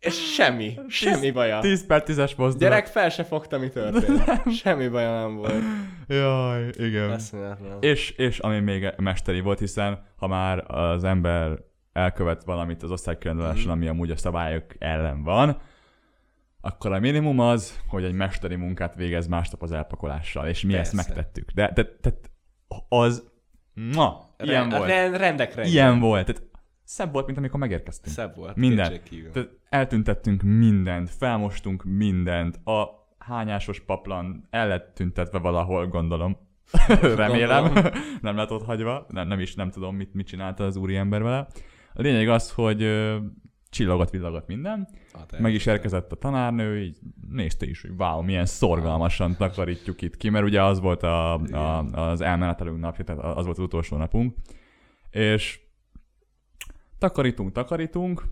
És semmi, semmi baja. 10 per 10-es mozdulat. Gyerek fel se fogta, mi történt. Semmi baja nem volt. Jaj, igen. Eszméletlen. És, és ami még mesteri volt, hiszen ha már az ember elkövet valamit az osztálykiránduláson, Mhm. ami amúgy a szabályok ellen van, akkor a minimum az, hogy egy mesteri munkát végez másnap az elpakolással, és mi ezt Persze. megtettük. De, de, de az, ma, ilyen volt. Ren- rendek rendje. Ilyen volt. Tehát szebb volt, mint amikor megérkeztünk. Szebb volt. Minden. Tehát eltüntettünk mindent, felmostunk mindent, a hányásos paplan el lett tüntetve valahol, gondolom. Remélem. Gondolom. nem lett ott hagyva. Nem, nem is nem tudom, mit, mit csinálta az úri ember vele. A lényeg az, hogy ö, csillogott, villogott minden. Ah, Meg is érkezett a tanárnő, így nézte is, hogy wow, milyen szorgalmasan takarítjuk itt ki, mert ugye az volt a, a, az elmenetelünk napja, tehát az volt az utolsó napunk. És takarítunk, takarítunk,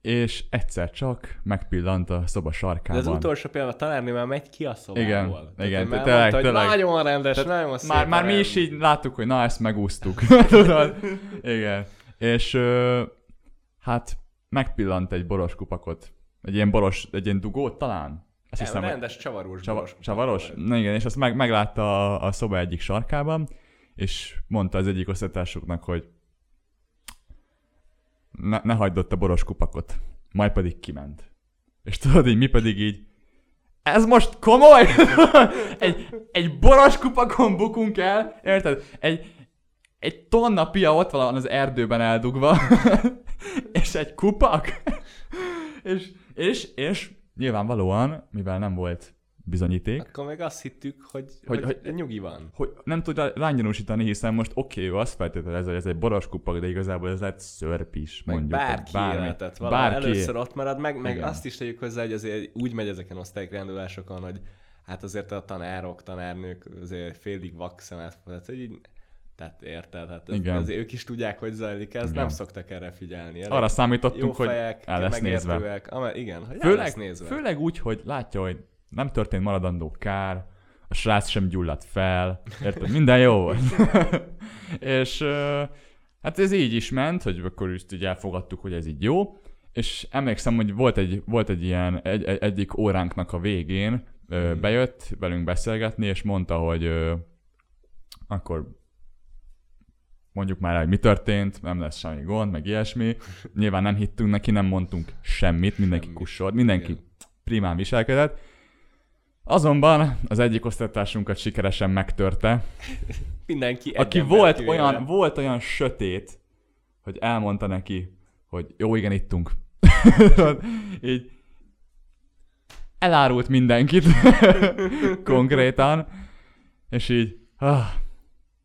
és egyszer csak megpillant a szoba De sarkában. az utolsó pillanat a tanárnő már megy ki a szobából. Igen, Tehát igen, már tényleg, mondta, tényleg. Nagyon rendes, nagyon szép. már, már mi is így láttuk, hogy na, ezt megúsztuk. Tudod? Igen. És hát megpillant egy boros kupakot. Egy ilyen boros, egy ilyen dugót talán? Nem, hiszem, rendes csavaros. Csava, csavaros? Na igen, és azt meg, meglátta a, a szoba egyik sarkában, és mondta az egyik osztálytársuknak, hogy ne, ne hagyd ott a boros kupakot. Majd pedig kiment. És tudod, így mi pedig így ez most komoly? egy, egy boros kupakon bukunk el, érted? Egy, egy tonna pia ott van az erdőben eldugva, és egy kupak, és, és, és nyilvánvalóan, mivel nem volt bizonyíték, Akkor meg azt hittük, hogy, Hogy- hogy, hogy- nyugi van. hogy nem tud rá- rányanúsítani, hiszen most oké, okay, azt feltételez, hogy ez egy boros kupak, de igazából ez lehet szörp is, Meg mondjuk. bárki vagy életet, Bárki. először ott marad, meg, meg Igen. azt is tegyük hozzá, hogy azért úgy megy ezeken osztálykirándulásokon, hogy hát azért a tanárok, tanárnők azért félig vak szemet, tehát hogy így, tehát érted, hát ez, Igen. azért ők is tudják, hogy zajlik ez, Igen. nem szoktak erre figyelni. Elég Arra számítottunk, hogy el lesz nézve. igen, hogy Főleg, lesz nézve. főleg úgy, hogy látja, hogy nem történt maradandó kár, a srác sem gyulladt fel, érted? Minden jó volt. és hát ez így is ment, hogy akkor is így elfogadtuk, hogy ez így jó, és emlékszem, hogy volt egy, volt egy ilyen, egy, egy, egyik óránknak a végén ö, Mhm. bejött velünk beszélgetni, és mondta, hogy ö, akkor mondjuk már hogy mi történt, nem lesz semmi gond, meg ilyesmi. Nyilván nem hittünk neki, nem mondtunk semmit, mindenki kussolt, mindenki primán viselkedett. Azonban az egyik osztálytársunkat sikeresen megtörte, Mindenki aki volt kivéve. olyan, volt olyan sötét, hogy elmondta neki, hogy jó, igen, ittunk, így elárult mindenkit konkrétan, és így ah,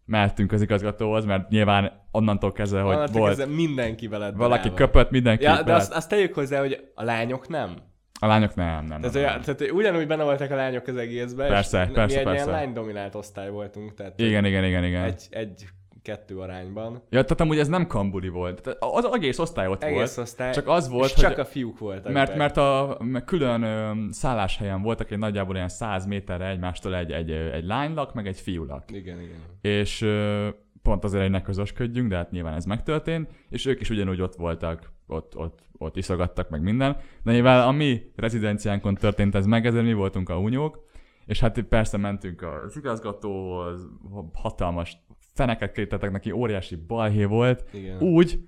mehetünk az igazgatóhoz, mert nyilván onnantól kezdve, hogy Onnantól volt kezdve mindenki veled valaki brával. köpött, mindenki Ja, de veled- azt, azt tegyük hozzá, hogy a lányok nem. A lányok nem, nem. Tehát, nem, olyan, nem. tehát ugyanúgy benne voltak a lányok az egészben, Persze, és persze, mi egy persze. ilyen lány-dominált osztály voltunk, tehát Igen, igen, igen, igen. egy, egy-kettő arányban. Ja, tehát amúgy ez nem kambuli volt. Tehát Az egész osztály ott Egész volt. osztály. Csak az volt, hogy... csak a fiúk voltak. Mert, meg. mert a mert külön ö, szálláshelyen voltak egy nagyjából olyan 100 méterre egymástól egy, egy, egy lánylak, meg egy fiúlak. Igen, igen. És ö, pont azért, hogy ne közösködjünk, de hát nyilván ez megtörtént, és ők is ugyanúgy ott voltak, ott, ott, ott iszogattak meg minden. De mivel a mi rezidenciánkon történt ez meg, ezért mi voltunk a unyók, és hát persze mentünk az igazgatóhoz, hatalmas feneket kétettek neki, óriási balhé volt, igen. úgy,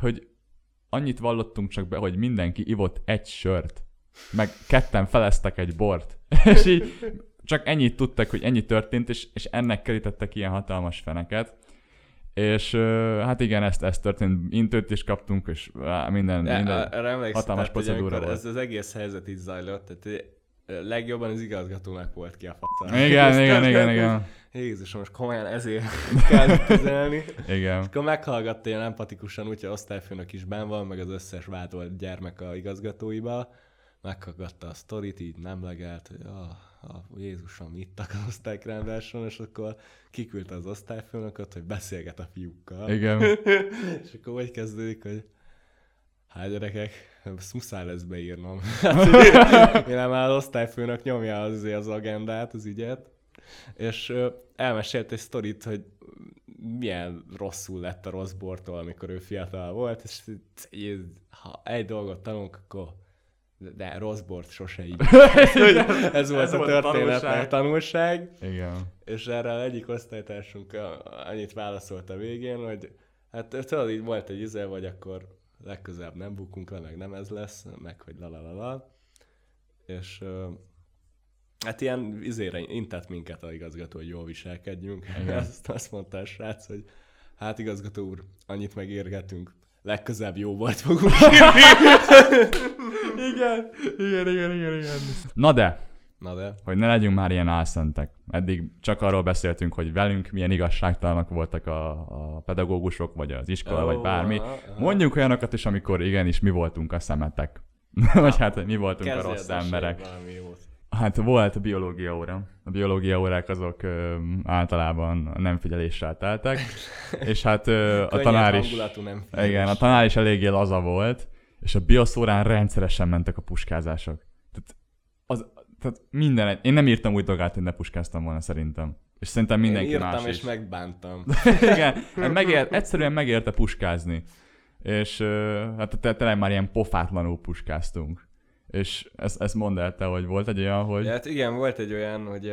hogy annyit vallottunk csak be, hogy mindenki ivott egy sört, meg ketten feleztek egy bort, és így csak ennyit tudtak, hogy ennyi történt, és, és ennek kerítettek ilyen hatalmas feneket. És hát igen, ezt, ezt történt, intőt is kaptunk, és minden, Ja, minden. Emlékszem, hatalmas procedúra volt. Ez az egész helyzet így zajlott, tehát legjobban az igazgatónak volt ki a faca. Igen, igen, igen, igen, Jézusom, most komolyan ezért kell kezelni. igen. És akkor meghallgatta ilyen empatikusan, úgyhogy osztályfőnök is benn van, meg az összes vádolt gyermek a igazgatóiba. Meghallgatta a sztorit, így nem legelt, hogy ah, ah, Jézusom, ittak az osztálykrendáson, és akkor kiküldte az osztályfőnököt, hogy beszélget a fiúkkal. Igen. És akkor úgy kezdődik, hogy hát gyerekek, ezt muszáj lesz beírnom. Mire már az osztályfőnök nyomja az, az agendát, az ügyet. És elmesélt egy sztorit, hogy milyen rosszul lett a rossz bortól, amikor ő fiatal volt, és ha egy dolgot tanulunk, akkor de- rossz bort sose így. Ez volt Ez a történet, tanulság. a tanulság. Igen. És erre az egyik osztálytársunk a- annyit válaszolt a végén, hogy hát tudod, így volt egy üze, vagy akkor legközelebb nem bukunk le, meg nem ez lesz, meg hogy la la la la. És hát ilyen izére intett minket a igazgató, hogy jól viselkedjünk. Igen. Azt, azt mondta a srác, hogy hát igazgató úr, annyit megérgetünk, legközelebb jó volt fogunk Igen, igen, igen, igen, igen. Na de, Na de, hogy ne legyünk már ilyen álszentek. Eddig csak arról beszéltünk, hogy velünk milyen igazságtalanak voltak a, a pedagógusok, vagy az iskola, Ó, vagy bármi. aha, aha. Mondjunk olyanokat is, amikor igenis mi voltunk a szemetek. vagy hát, hogy mi voltunk a kezdjél rossz emberek. valami jót. Hát volt biológia óra. A biológia órák azok ö, általában nem figyeléssel teltek. És hát ö, a tanár is... nem Igen, a tanár is eléggé laza volt, és a bioszórán rendszeresen mentek a puskázások. Tehát, az, tehát minden, egy- én nem írtam úgy dolgát, hogy ne puskáztam volna szerintem. És szerintem mindenki Én írtam más és is. megbántam. Igen, hát megért, egyszerűen megérte puskázni. És hát tényleg már ilyen pofátlanul puskáztunk. És ezt, ezt mondd el te, hogy volt egy olyan, hogy... Ja, hát igen, volt egy olyan, hogy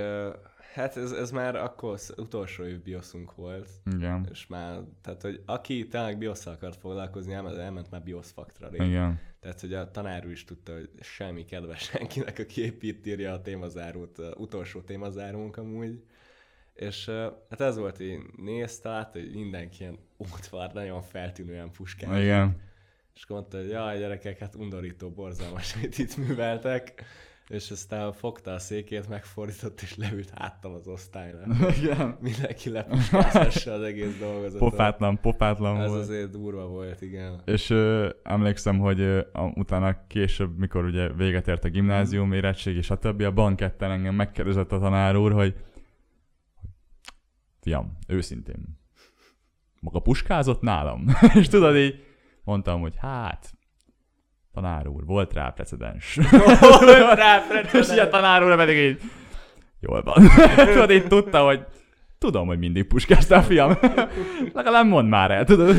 hát ez, ez már akkor az utolsó év bioszunk volt, Igen, és már, tehát hogy aki tényleg biosszal akart foglalkozni, elment, elment már bioszfaktra rég. igen. Tehát, hogy a tanár is tudta, hogy semmi kedves senkinek, aki épp itt írja a témazárót, a utolsó témazárunk amúgy. És hát ez volt, hogy nézte, látta, hogy mindenki ilyen útvar, nagyon feltűnően puskál. Igen. És mondta, hogy jaj, gyerekek, hát undorító, borzalmas, amit itt műveltek. És aztán fogta a székét, megfordított, és leült háttal az osztálynak. Igen. Mindenki lepuskázhassa az egész dolgozatot. Pofátlan, pofátlan Ez volt. azért durva volt, igen. És ö, emlékszem, hogy ö, a, utána később, mikor ugye véget ért a gimnázium, érettség, stb. a banketten engem megkérdezett a tanár úr, hogy fiam, őszintén, maga puskázott nálam? és tudod így, mondtam, hogy hát, tanár úr, volt rá precedens. Rá, és így a tanár úr pedig így, jól van. tudod, így tudta, hogy tudom, hogy mindig puskáztál, fiam. Legalább mondd már el, tudod.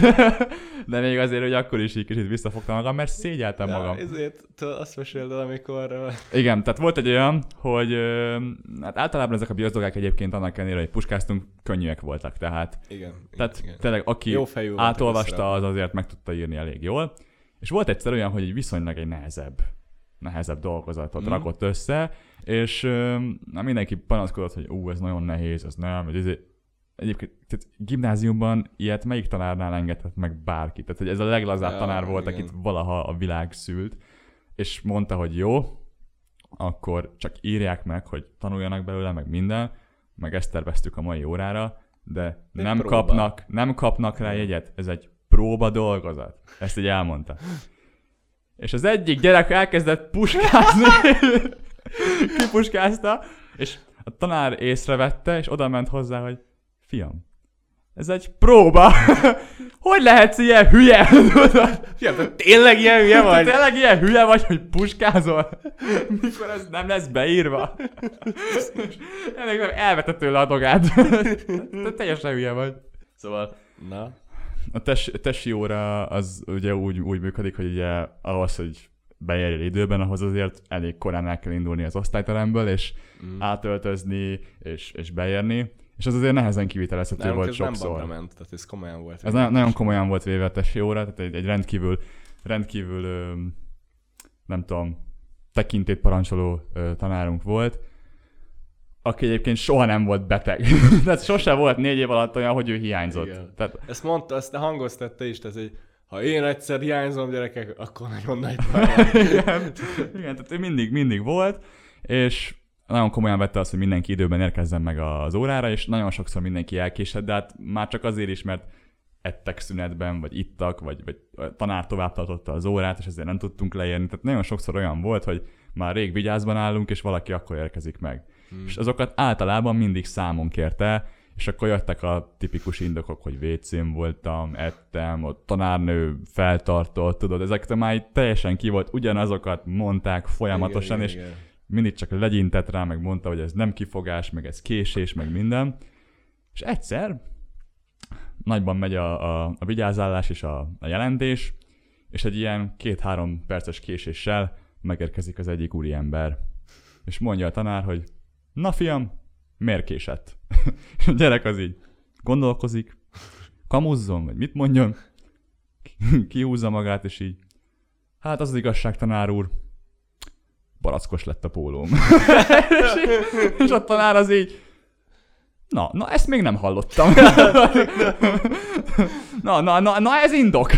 De még azért, hogy akkor is így kicsit visszafogtam magam, mert szégyeltem magam. Ja, ezért tudod, azt meséld el, amikor... Igen, tehát volt egy olyan, hogy hát általában ezek a biozdolgák egyébként annak ellenére, hogy puskáztunk, könnyűek voltak, tehát, Igen. tehát igen. tényleg aki Jó átolvasta, az azért meg tudta írni elég jól. És volt egyszer olyan, hogy egy viszonylag egy nehezebb, nehezebb dolgozatot mm. rakott össze, és na, mindenki panaszkodott, hogy ú, ez nagyon nehéz, ez nem, ez izé- egyébként tehát gimnáziumban ilyet melyik tanárnál engedhet meg bárki? Tehát hogy ez a leglazább Ja, tanár volt, igen. akit valaha a világ szült, és mondta, hogy jó, akkor csak írják meg, hogy tanuljanak belőle, meg minden, meg ezt terveztük a mai órára, de Egy nem próba. kapnak, nem kapnak rá jegyet. Ez egy próba dolgozat. Ezt így elmondta. És az egyik gyerek elkezdett puskázni, kipuskázta, és a tanár észrevette, és oda ment hozzá, hogy fiam, ez egy próba. hogy lehetsz ilyen hülye? Fiam, te tényleg ilyen hülye Te vagy? tényleg ilyen hülye vagy, hogy puskázol? Mikor ez nem lesz beírva? Ennek nem elvette tőle a dogát. Te teljesen hülye vagy. Szóval Na, a tes, tesi óra az ugye úgy, úgy működik, hogy ugye ahhoz, hogy beérjél időben, ahhoz azért elég korán el kell indulni az osztályteremből, és mm. átöltözni, és, és beérni. És az azért nehezen kivitelezhető Nálunk volt ez nem sokszor. bandra ment, tehát ez komolyan volt. Ez nagyon, nagyon komolyan volt véve a tesi óra, tehát egy, egy rendkívül, rendkívül, ö, nem tudom, tekintét parancsoló ö, tanárunk volt, aki egyébként soha nem volt beteg. tehát sose volt négy év alatt olyan, hogy ő hiányzott. Igen. Tehát Ezt mondta, ezt hangoztatta is, tehát hogy ha én egyszer hiányzom gyerekek, akkor nagyon nagy igen, igen, tehát ő mindig, mindig volt, és nagyon komolyan vette azt, hogy mindenki időben érkezzen meg az órára, és nagyon sokszor mindenki elkésett, de hát már csak azért is, mert ettek szünetben, vagy ittak, vagy, vagy a tanár tovább tartotta az órát, és ezért nem tudtunk leérni. Tehát nagyon sokszor olyan volt, hogy már rég vigyázban állunk, és valaki akkor érkezik meg. Hmm. És azokat általában mindig számon kérte, és akkor jöttek a tipikus indokok, hogy WC-n voltam, ettem, a tanárnő feltartott, tudod, ezek már így teljesen ki volt, ugyanazokat mondták folyamatosan, Igen, és igen. mindig csak legyintett rá, meg mondta, hogy ez nem kifogás, meg ez késés, meg minden. És egyszer nagyban megy a, a, a vigyázállás és a, a jelentés, és egy ilyen két-három perces késéssel megérkezik az egyik úriember. És mondja a tanár, hogy na fiam, miért késett? A gyerek az így gondolkozik, kamuzzon, vagy mit mondjon, kihúzza magát, és így, hát az az igazság, tanár úr, barackos lett a pólóm. és, és a tanár az így, na, na ezt még nem hallottam. na, na, na, na ez indok.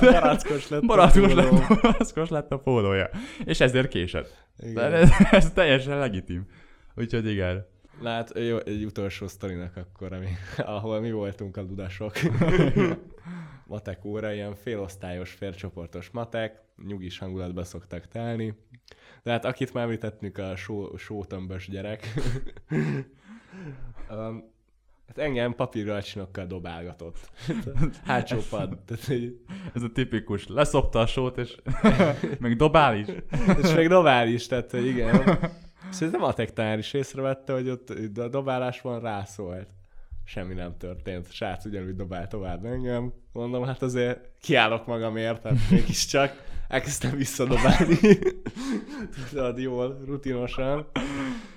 Barackos lett. a Barackos póló. lett, barackos lett a pólója. És ezért késett. Igen. ez, ez teljesen legitim. Úgyhogy igen. Lát, jó, egy utolsó sztorinak akkor, ami, ahol mi voltunk a ludasok. matek óra, ilyen félosztályos, félcsoportos matek, nyugis hangulatba szoktak telni. De hát akit már említettünk, a só, sótömbös gyerek. um, hát engem papírralcsinokkal dobálgatott. Hátsó pad. Tehát, így- Ez a tipikus. Leszopta a sót, és meg dobál is. és még dobál is, tehát igen. Szerintem a matek tanár is észrevette, hogy ott a dobálás van, rászólt. Semmi nem történt. Srác ugyanúgy dobál tovább engem. Mondom, hát azért kiállok magamért, tehát mégiscsak elkezdtem visszadobálni. Tudod, jól, rutinosan.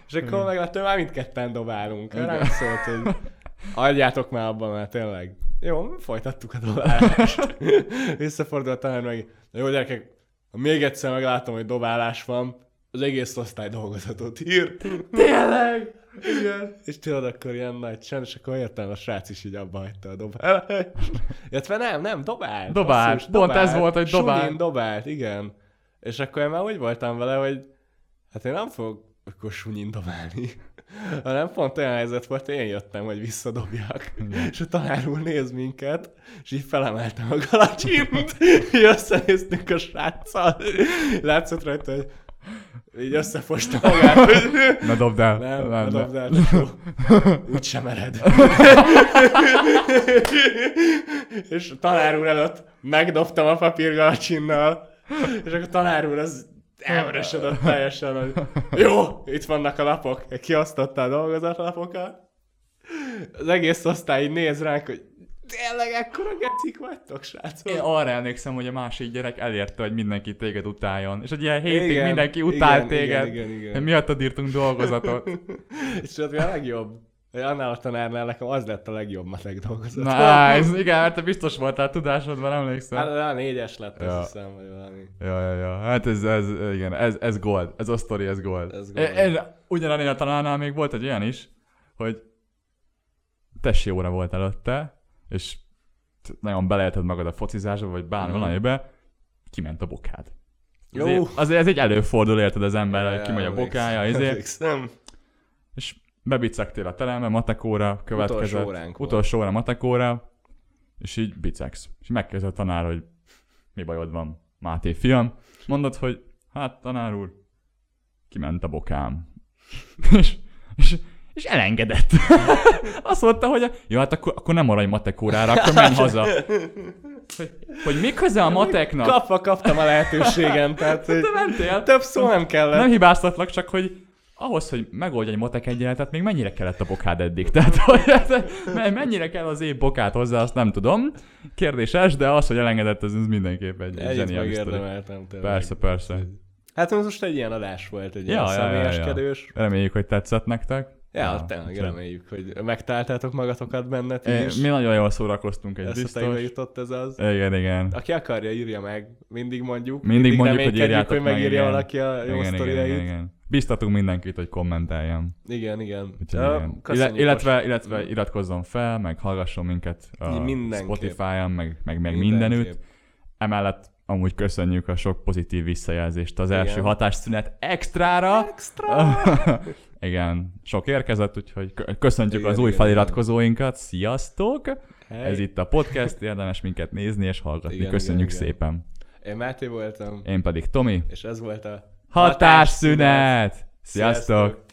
És akkor megláttam, már mindketten dobálunk. Rám szólt, hogy adjátok már abban, mert tényleg. Jó, folytattuk a dobálást. Visszafordult a tanár meg, "Na jó gyerekek, ha még egyszer meglátom, hogy dobálás van, az egész osztály dolgozatot ír. Tényleg? Igen. És tudod, akkor ilyen nagy csend, és akkor értem, a srác is így abba hagyta a dobálást. Illetve nem, nem, dobált. Dobált. basszus, Pont ez volt, hogy dobált. Sunyin dobált, igen. És akkor én már úgy voltam vele, hogy hát én nem fogok akkor sunyin dobálni. Hanem pont olyan helyzet volt, én jöttem, hogy visszadobjak. És a tanár úr néz minket, és így felemeltem a galacsint, így összenéztünk a sráccal. Látszott rajta, hogy így összefosta magát, hogy Na dobd el. nem, nem, ne dobd el. Úgy sem ered. és a tanár úr előtt megdobtam a papírgalcsinnal, és akkor a tanár úr az elvörösödött teljesen, hogy jó, itt vannak a lapok. Kiosztotta a dolgozatlapokat. Az egész osztály így néz ránk, hogy tényleg ekkora gecik vagytok, srácok? Én arra emlékszem, hogy a másik gyerek elérte, hogy mindenki téged utáljon. És egy ilyen hétig Igen, mindenki utál igen, téged. igen, igen, igen. hogy Miattad írtunk dolgozatot. És tudod, mi a legjobb? Hogy annál a tanárnál nekem az lett a legjobb matek dolgozat. Nice. Igen, mert te biztos voltál tudásodban, emlékszem. Hát a négyes lett, azt Ja. hiszem, vagy valami. Ja, ja, ja. Hát ez, ez, igen, ez, ez gold. Ez a sztori, ez gold. Ez gold. Ez, ugyanannél a tanárnál még volt egy olyan is, hogy tesi óra volt előtte, és nagyon beleélted magad a focizásba, vagy bármi Mhm. valamibe, kiment a bokád. Jó. Azért, azért ez egy előfordul, érted az ember, Ja, kimegy a bokája, ezért, emlékszem. és bebicegtél a terembe, matekóra, következett, Utolsó óránk utolsó óra matekóra, és így bicegsz. És megkérdezett a tanár, hogy mi bajod van, Máté fiam. Mondod, hogy hát tanár úr, kiment a bokám. és, és, és elengedett. Azt mondta, hogy jó, hát akkor, akkor nem maradj matekórára, akkor menj haza. Hogy, hogy mi köze a mateknak? Kapva kaptam a lehetőségen, tehát hogy Te mentél? több szó nem kellett. Nem hibáztatlak, csak hogy ahhoz, hogy megoldj egy matek egyenletet, még mennyire kellett a bokád eddig? Tehát, hogy me- mennyire kell az év bokát hozzá, azt nem tudom. Kérdéses, de az, hogy elengedett, ez, mindenképp egy Egyet zseniális. Persze, persze. Hát ez most egy ilyen adás volt, egy Ja, ilyen ja, ja, ja. Reméljük, hogy tetszett nektek. Ja, tényleg úgyhogy- reméljük, hogy megtaláltátok magatokat benne ti is. Mi nagyon jól szórakoztunk, egy Eszletekbe biztos. jutott ez az. Igen, igen. Aki akarja, írja meg. Mindig mondjuk. Mindig mondjuk, hogy írjátok hogy meg, megírja igen. valaki a jó Igen, igen, igen, igen. Biztatunk mindenkit, hogy kommenteljen. Igen, igen. Úgyhogy Ja, igen. illetve, illetve iratkozzon fel, meg hallgasson minket a. Spotify-on, meg, meg, meg mindenütt. Emellett amúgy köszönjük a sok pozitív visszajelzést az első Igen. hatásszünet extrára. Extra! igen, sok érkezett, úgyhogy kö- köszöntjük Igen, az új igen, feliratkozóinkat. Sziasztok! Hey. Ez itt a podcast, érdemes minket nézni és hallgatni. Igen, Köszönjük igen, igen. szépen. Én Máté voltam, Én pedig Tomi. és ez volt a Hatásszünet! Sziasztok! Sziasztok!